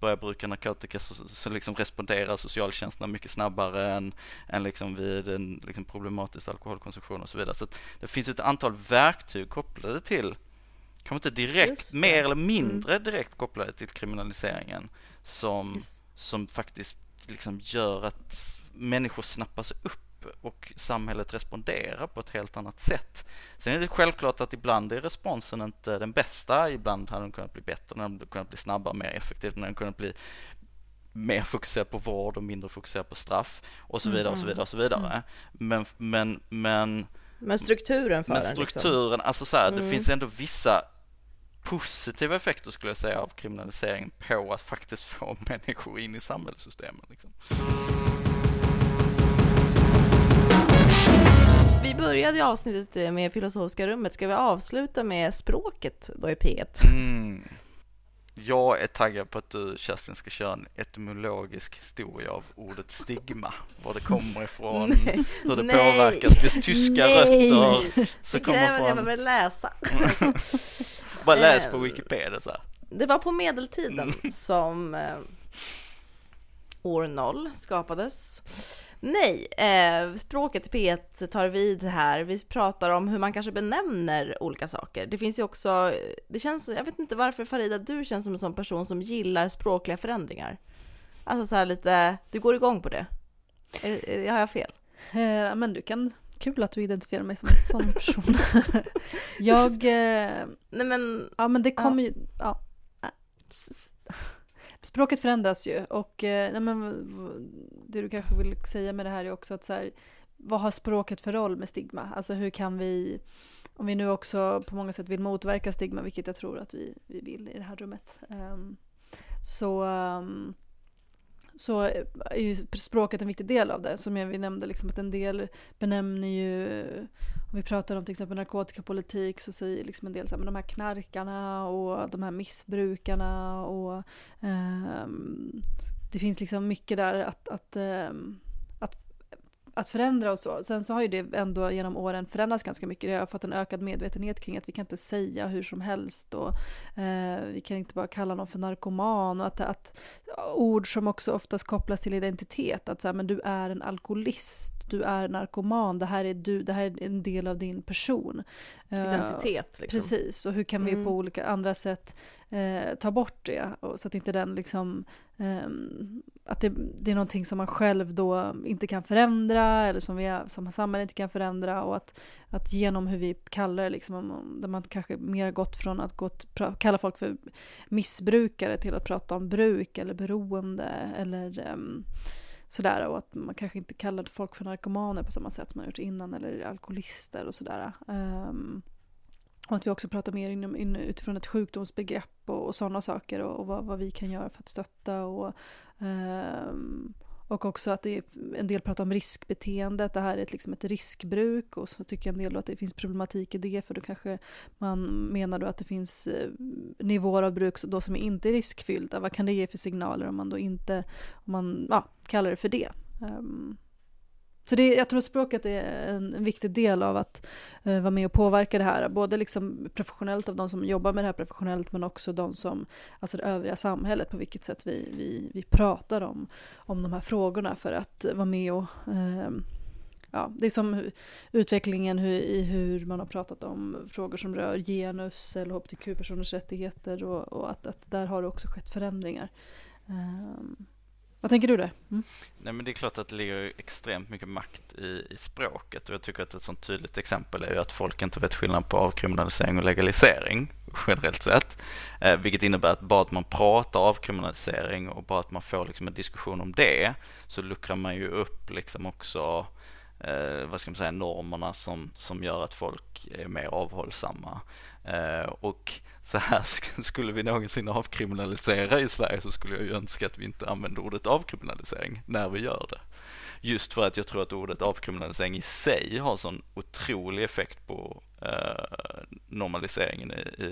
börjar, bruka narkotika så, så liksom responderar socialtjänsterna mycket snabbare än, än liksom vid en liksom problematisk alkoholkonsumtion och så vidare. Så det finns ett antal verktyg kopplade till, kanske inte direkt, mer eller mindre mm. direkt kopplade till kriminaliseringen som, som faktiskt liksom gör att människor snappas upp och samhället responderar på ett helt annat sätt. Sen är det självklart att ibland är responsen inte den bästa, ibland hade den kunnat bli bättre, den hade kunnat bli snabbare, mer effektivt, den hade kunnat bli mer fokuserad på vård och mindre fokuserad på straff och så vidare och så vidare och så vidare. Mm. Men, men, men men strukturen för men liksom. strukturen, liksom. alltså så här, mm. det finns ändå vissa positiva effekter skulle jag säga av kriminalisering på att faktiskt få människor in i samhällssystemen. Liksom. Vi började avsnittet med filosofiska rummet. Ska vi avsluta med språket då i P1? Mm. Jag är taggad på att du Kerstin ska köra en etymologisk historia av ordet stigma. Var det kommer ifrån, nej, hur det nej, påverkas, dess tyska nej. rötter. Så det kräver från... jag väl läsa. Bara läs på ehm, Wikipedia så här. Det var på medeltiden mm. som eh, år noll skapades. Nej, eh, språket P1 tar vid här. Vi pratar om hur man kanske benämner olika saker. Det finns ju också, det känns, jag vet inte varför Farida, du känns som en sån person som gillar språkliga förändringar. Alltså så här lite, du går igång på det. Är, är, har jag fel? Eh, men du kan, kul att du identifierar mig som en sån person. jag, eh, Nej men, ja men det kommer ja. ju, ja språket förändras ju och eh, nej, men, det du kanske vill säga med det här är också att så här, vad har språket för roll med stigma? Alltså hur kan vi, om vi nu också på många sätt vill motverka stigma, vilket jag tror att vi, vi vill i det här rummet, um, så um, så är ju språket en viktig del av det. Som jag, vi nämnde, liksom att en del benämner ju, om vi pratar om till exempel narkotikapolitik så säger liksom en del så här, men de här knarkarna och de här missbrukarna och eh, det finns liksom mycket där att, att eh, att förändra och så. Sen så har ju det ändå genom åren förändrats ganska mycket. Jag har fått en ökad medvetenhet kring att vi kan inte säga hur som helst och eh, vi kan inte bara kalla någon för narkoman och att, att ord som också oftast kopplas till identitet, att så här, men du är en alkoholist du är narkoman, det här är du, det här är en del av din person. Eh, Identitet. Liksom. Precis, och hur kan vi mm. på olika andra sätt eh, ta bort det? så att inte den liksom, eh, att det, det, är någonting som man själv då inte kan förändra eller som, vi som samhället inte kan förändra och att, att genom hur vi kallar det, liksom, där man kanske mer gått från att gå kalla folk för missbrukare till att prata om bruk eller beroende eller um, sådär och att man kanske inte kallade folk för narkomaner på samma sätt som man gjort innan eller alkoholister och sådär. Um, och att vi också pratar mer inom, in, utifrån ett sjukdomsbegrepp och, och sådana saker och, och vad, vad, vi kan göra för att stötta och um, och också att det är, en del pratar om riskbeteende, att det här är ett, liksom ett riskbruk och så tycker en del att det finns problematik i det för då kanske man menar då att det finns eh, nivåer av bruk då som inte är riskfyllda. Vad kan det ge för signaler om man då inte om man, ja, kallar det för det? Um, så det, jag tror språket är en, viktig del av att uh, vara med och påverka det här. Både liksom professionellt av de som jobbar med det här professionellt men också de som, alltså det övriga samhället, på vilket sätt vi, vi, vi pratar om, om de här frågorna för att vara med och uh, Ja, det är som utvecklingen hur, i hur man har pratat om frågor som rör genus eller hbtq-personers rättigheter och, och att, att, där har det också skett förändringar. Um, vad tänker du där? Mm. Nej, men det är klart att det ligger extremt mycket makt i, i språket och jag tycker att ett sånt tydligt exempel är ju att folk inte vet skillnad på avkriminalisering och legalisering generellt sett. Eh, vilket innebär att bara att man pratar avkriminalisering och bara att man får liksom en diskussion om det så luckrar man ju upp liksom också eh, vad ska man säga, normerna som, som gör att folk är mer avhållsamma. Eh, och så här skulle vi någonsin avkriminalisera i Sverige så skulle jag ju önska att vi inte använder ordet avkriminalisering när vi gör det. Just för att jag tror att ordet avkriminalisering i sig har sån otrolig effekt på eh, normaliseringen i, i,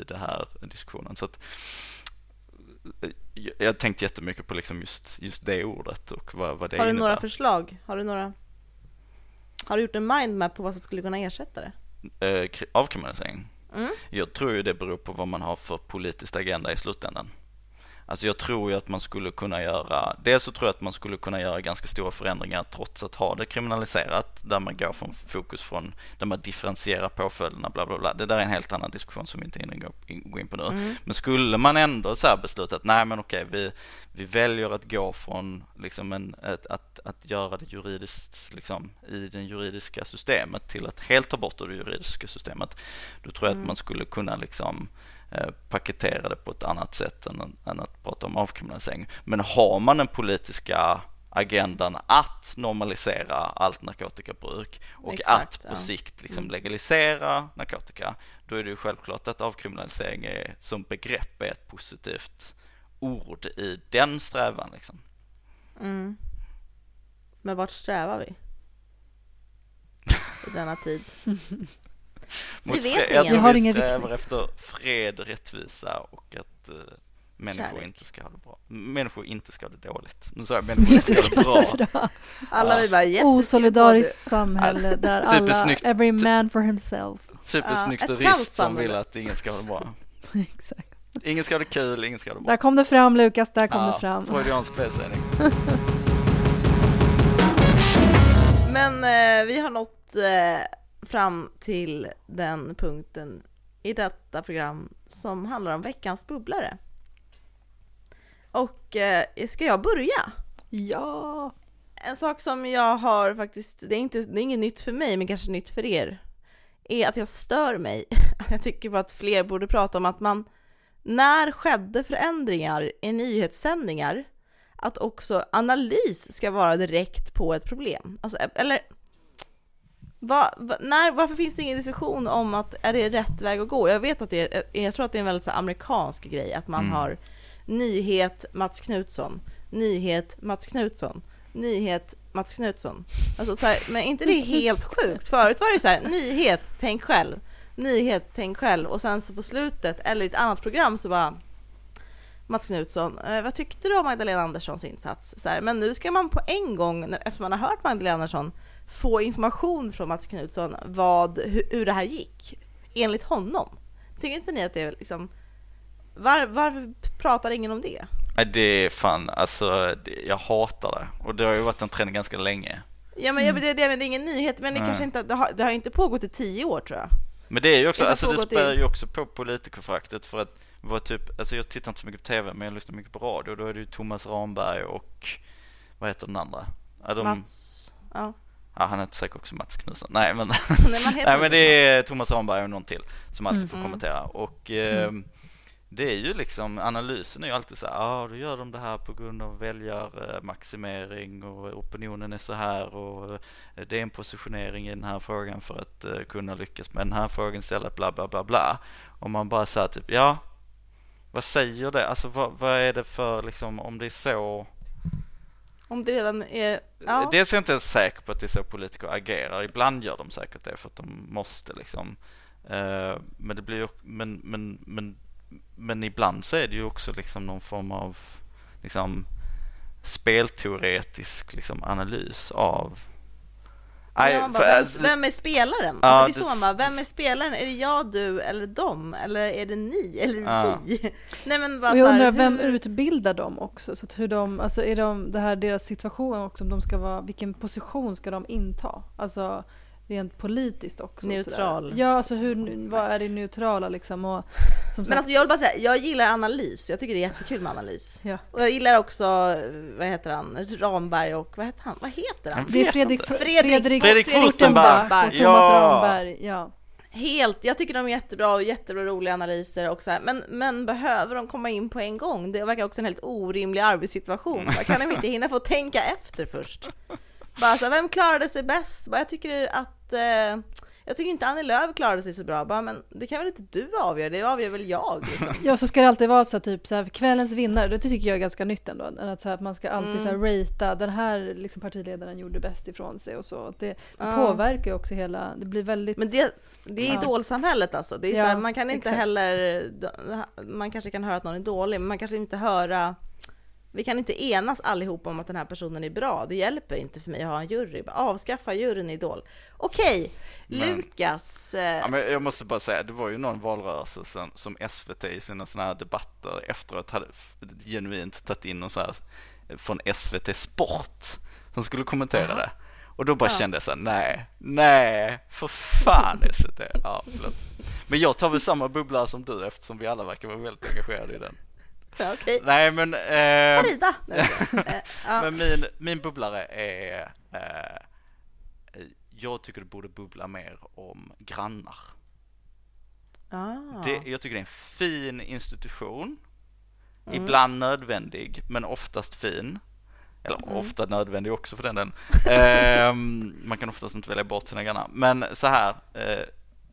i den här diskussionen. Så att, eh, jag tänkte jättemycket på liksom just, just det ordet och vad, vad det Har du innebär. några förslag? Har du några har du gjort en mindmap på vad som skulle kunna ersätta det? Eh, avkriminalisering? Mm. Jag tror ju det beror på vad man har för politisk agenda i slutändan. Alltså jag tror ju att man skulle kunna göra, dels så tror jag att man skulle kunna göra ganska stora förändringar trots att ha det kriminaliserat, där man går från fokus från, där man differentierar påföljderna, bla bla bla. Det där är en helt annan diskussion som vi inte hinner gå in på nu. Mm. Men skulle man ändå så här besluta att nej men okej, vi, vi väljer att gå från liksom en, ett, att, att göra det juridiskt, liksom i det juridiska systemet till att helt ta bort det juridiska systemet. Då tror jag mm. att man skulle kunna liksom Eh, paketera det på ett annat sätt än, än att prata om avkriminalisering. Men har man den politiska agendan att normalisera allt narkotikabruk och Exakt, att på ja. sikt liksom mm. legalisera narkotika, då är det ju självklart att avkriminalisering är, som begrepp är ett positivt ord i den strävan. Liksom. Mm. Men vart strävar vi? I denna tid? Mot vet fred, jag tror vi strävar efter fred, rättvisa och att uh, människor Kärlek. inte ska ha det bra. Människor inte ska ha det dåligt. Nu sa jag människor inte ska ha det bra. alla vi bara yes, Osolidariskt samhälle där alla, every man for himself. Typiskt ja, nykterist som vill att ingen ska ha det bra. Exakt. Ingen ska ha det kul, ingen ska ha det bra. Där kom det fram Lukas, där kom ja, det fram. Freudiansk felsägning. Men eh, vi har nått eh, fram till den punkten i detta program som handlar om veckans bubblare. Och eh, ska jag börja? Ja! En sak som jag har faktiskt, det är, inte, det är inget nytt för mig men kanske nytt för er, är att jag stör mig. Jag tycker på att fler borde prata om att man, när skedde förändringar i nyhetssändningar, att också analys ska vara direkt på ett problem. Alltså, eller va, va, när, varför finns det ingen diskussion om att är det rätt väg att gå? Jag vet att det är, jag tror att det är en väldigt så amerikansk grej att man mm. har nyhet Mats Knutsson, nyhet Mats Knutsson, nyhet Mats Knutsson. Alltså så här, men inte det helt sjukt? Förut var det så här, nyhet, tänk själv, nyhet, tänk själv och sen så på slutet eller i ett annat program så bara Mats Knutsson, eh, vad tyckte du om Magdalena Anderssons insats? Så här, men nu ska man på en gång, efter man har hört Magdalena Andersson, få information från Mats Knutsson vad, hur, hur det här gick, enligt honom. Tycker inte ni att det är liksom, var, varför pratar ingen om det? Nej, det är fan, alltså jag hatar det och det har ju varit en trend ganska länge. Ja men mm. det, det, är ingen nyhet, men det kanske inte, det har, det har inte pågått i tio år tror jag. Men det är ju också, alltså det spär ju också på politikerföraktet för att var typ, alltså jag tittar inte så mycket på TV men jag lyssnar mycket på radio och då är det ju Thomas Ramberg och vad heter den andra? Ja, de, Mats, ja. Ja, han heter säkert också Mats Knutsson. Nej men, Nej, Nej, men det är Thomas Ramberg och någon till som alltid mm. får kommentera. Och eh, det är ju liksom, analysen är ju alltid så här, ja ah, då gör de det här på grund av väljarmaximering och opinionen är så här och eh, det är en positionering i den här frågan för att uh, kunna lyckas med den här frågan istället, bla bla bla bla. Och man bara säger typ, ja, vad säger det? Alltså vad, vad är det för liksom, om det är så om det redan är... Ja. Eh, dels är jag inte ens säker på att det är så politiker agerar. Ibland gör de säkert det för att de måste liksom. Eh, men det blir ju, men, men, men men ibland så är det ju också liksom någon form av liksom spelteoretisk liksom analys av Ja, bara, vem, alltså, vem, är spelaren? Ja, alltså det är så man bara, vem är spelaren? Är det jag, du eller dem? Eller är det ni eller ja. vi? Nej, men bara och jag undrar, här, vem hur... utbildar dem också? Så att hur de, alltså är de, det här deras situation också, om de ska vara, vilken position ska de inta? Alltså rent politiskt också. Neutral. Sådär. Ja, alltså hur, vad är det neutrala liksom? Och, som Men sagt, alltså jag vill bara säga, jag gillar analys. Jag tycker det är jättekul med analys. Ja. Och jag gillar också, vad heter han, Ramberg och vad heter han? Vad heter han? Det är Fredrik, Fredrik, Fredrik, Fredrik Furtenbach och Thomas ja. Ramberg. Ja. Helt, jag tycker de är jättebra och jättebra roliga analyser och så här. Men, men behöver de komma in på en gång? Det verkar också en helt orimlig arbetssituation. Kan de inte hinna få tänka efter först? Bara så här, vem klarade sig bäst? Bara, jag tycker att eh, jag tycker inte Annie Lööf klarade sig så bra, bara, men det kan väl inte du avgöra, det avgör väl jag. Liksom. Ja, så ska det alltid vara så typ så här, kvällens vinnare, det tycker jag är ganska nytt ändå. Att, så här, att man ska alltid mm. så här, mm. ratea, den här liksom, partiledaren gjorde bäst ifrån sig och så. Det, det ja. påverkar ju också hela, det blir väldigt... Men det, det är ja. idolsamhället alltså. Det är ja, så här, man kan inte exakt. heller, man kanske kan höra att någon är dålig, men man kanske inte höra vi kan inte enas allihop om att den här personen är bra. Det hjälper inte för mig att ha en jury. Avskaffa juryn i Idol. Okej, men, Lukas. Eh, ja, men jag måste bara säga, det var ju någon valrörelse som, som SVT i sina sådana här debatter efteråt hade genuint tagit in någon så här från SVT Sport som skulle kommentera Aha. det. Och då bara ja. kände jag så här, nej, nej, för fan SVT. Ja, Men jag tar väl samma bubbla som du eftersom vi alla verkar vara väldigt engagerade i den. Ja, okay. Nej men... Eh, Farida! men min, min bubblare är... Eh, jag tycker det borde bubbla mer om grannar. Ah. Det, jag tycker det är en fin institution. Mm. Ibland nödvändig, men oftast fin. Eller mm. ofta nödvändig också för den delen. eh, man kan oftast inte välja bort sina grannar. Men så här, eh,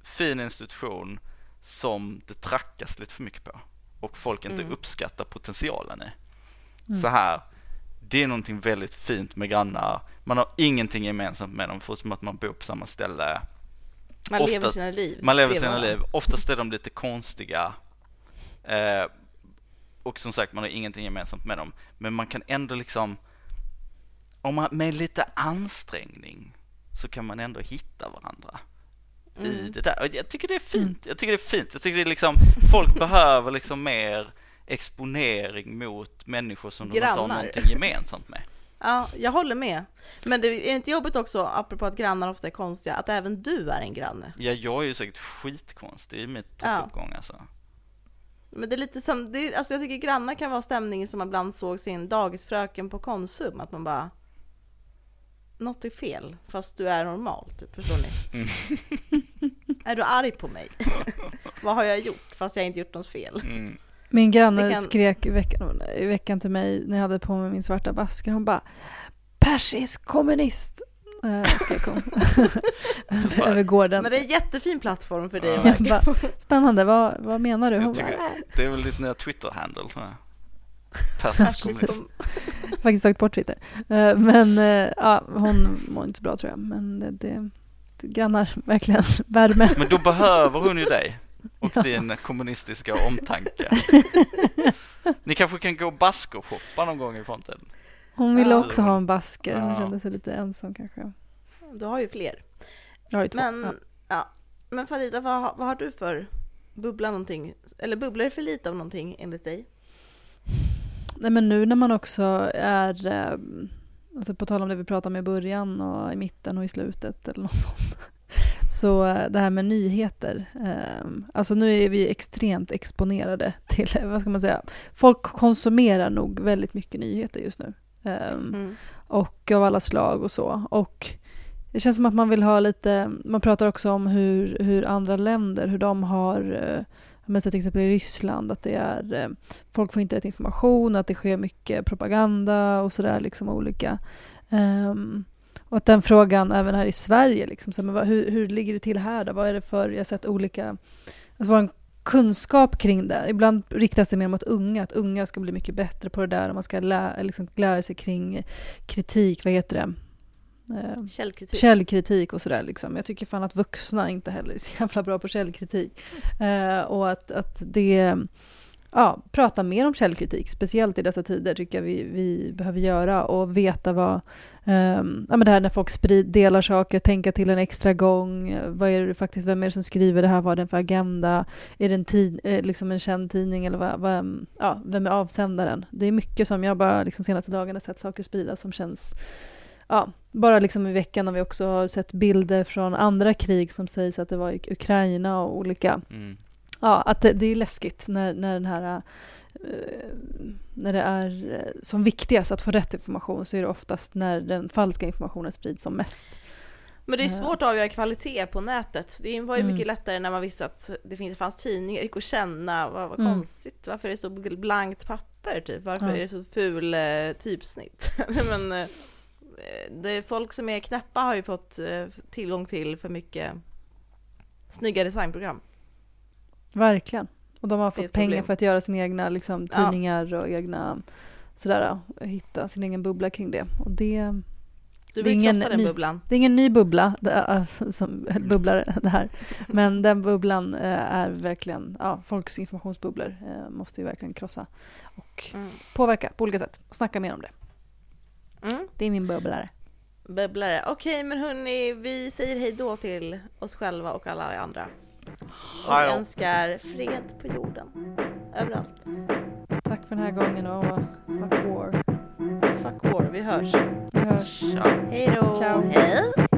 fin institution som det trackas lite för mycket på och folk inte mm. uppskattar potentialen i. Mm. Så här, det är någonting väldigt fint med grannar. Man har ingenting gemensamt med dem förutom att man bor på samma ställe. Man Oftast, lever sina liv. Man lever sina liv. Oftast är de lite konstiga. Eh, och som sagt, man har ingenting gemensamt med dem. Men man kan ändå liksom, om man, med lite ansträngning så kan man ändå hitta varandra mm. i det där. Och jag tycker det är fint. Mm. Jag tycker det är fint. Jag tycker det är liksom, folk behöver liksom mer exponering mot människor som Grannar. de inte har någonting gemensamt med. Ja, jag håller med. Men det är inte jobbigt också, apropå att grannar ofta är konstiga, att även du är en granne? Ja, jag är ju säkert skitkonstig i mitt trappuppgång ja. alltså. Men det är lite som, det är, alltså jag tycker grannar kan vara stämningen som man ibland såg sin dagisfröken på Konsum, att man bara något är fel, fast du är normal, typ, förstår ni? Mm. är du arg på mig? Vad har jag gjort, fast jag inte gjort något fel? Mm. Min granne kan... skrek i veckan, i veckan till mig när jag hade på mig min svarta basker. Hon bara persisk kommunist. Äh, skrek hon. Över gården. Men det är en jättefin plattform för dig. Ja. Bara, spännande, vad, vad menar du? Hon bara, det är väl ditt nya Twitter-handle Kommunist. Faktiskt tagit bort Twitter. Eh, men eh, ja, hon mår inte så bra tror jag. Men det, det, det grannar verkligen värme. Men då behöver hon ju dig och ja. din kommunistiska omtanke. Ni kanske kan gå och basketshoppa någon gång i framtiden? Hon ville ja. också ha en basker. Hon ja. kände sig lite ensam kanske. Du har ju fler. Jag har ju två. Men, ja. ja. men Farida, vad, vad har du för bubbla någonting? Eller bubblar det för lite av någonting enligt dig? Nej men nu när man också är, eh, alltså på tal om det vi pratade om i början och i mitten och i slutet eller något sånt. Så eh, det här med nyheter. Eh, alltså nu är vi extremt exponerade till, vad ska man säga, folk konsumerar nog väldigt mycket nyheter just nu. Eh, mm. Och av alla slag och så. Och det känns som att man vill ha lite, man pratar också om hur, hur andra länder, hur de har men till exempel i Ryssland, att det är, eh, folk får inte rätt information, och att det sker mycket propaganda och sådär, liksom olika. Um, och att den frågan även här i Sverige, liksom, så, men vad, hur, hur ligger det till här då? Vad är det för, jag har sett olika, alltså vår kunskap kring det. Ibland riktas det mer mot unga, att unga ska bli mycket bättre på det där och man ska lä, liksom, lära sig kring kritik, vad heter det? Eh, källkritik. källkritik och sådär. Liksom. Jag tycker fan att vuxna inte heller är så jävla bra på källkritik. Eh, och att, att det ja, prata mer om källkritik, speciellt i dessa tider tycker jag vi, vi behöver göra och veta vad, um, ja men det här när folk sprid, delar saker, tänka till en extra gång, vad är det faktiskt, vem är det som skriver det här, vad är det för agenda, är det en, tid, eh, liksom en känd tidning eller vad, vad, ja, vem är avsändaren? Det är mycket som jag bara liksom senaste dagarna sett saker spridas som känns ja, bara liksom i veckan har vi också har sett bilder från andra krig som sägs att det var i Ukraina och olika mm ja, att det, det, är läskigt när, när den här uh, när det är uh, som viktigast att få rätt information så är det oftast när den falska informationen sprids som mest. Men det är svårt att avgöra kvalitet på nätet. Det var ju mm. mycket lättare när man visste att det fanns tidningar, det gick att känna, vad, vad mm. konstigt, varför är det så blankt papper typ? Varför ja. är det så ful eh, typsnitt? Men eh, det, folk som är knäppa har ju fått eh, tillgång till för mycket snygga designprogram. Verkligen. Och de har fått pengar problem. för att göra sina egna liksom, tidningar ja. och egna sådär, hitta sin egen bubbla kring det. Och det du vill det är krossa den ny, bubblan? Det är ingen ny bubbla, är, som bubblare det här. Men den bubblan eh, är verkligen, ja, folks informationsbubblor eh, måste ju verkligen krossa och mm. påverka på olika sätt och snacka mer om det. Mm. Det är min bubblare. Bubblare. Okej, okay, men hörni, vi säger hej då till oss själva och alla andra. Och vi önskar fred på jorden. Överallt. Tack för den här gången och fuck war. Fuck war, vi hörs. Vi hörs. Hej då. Ciao. Hej.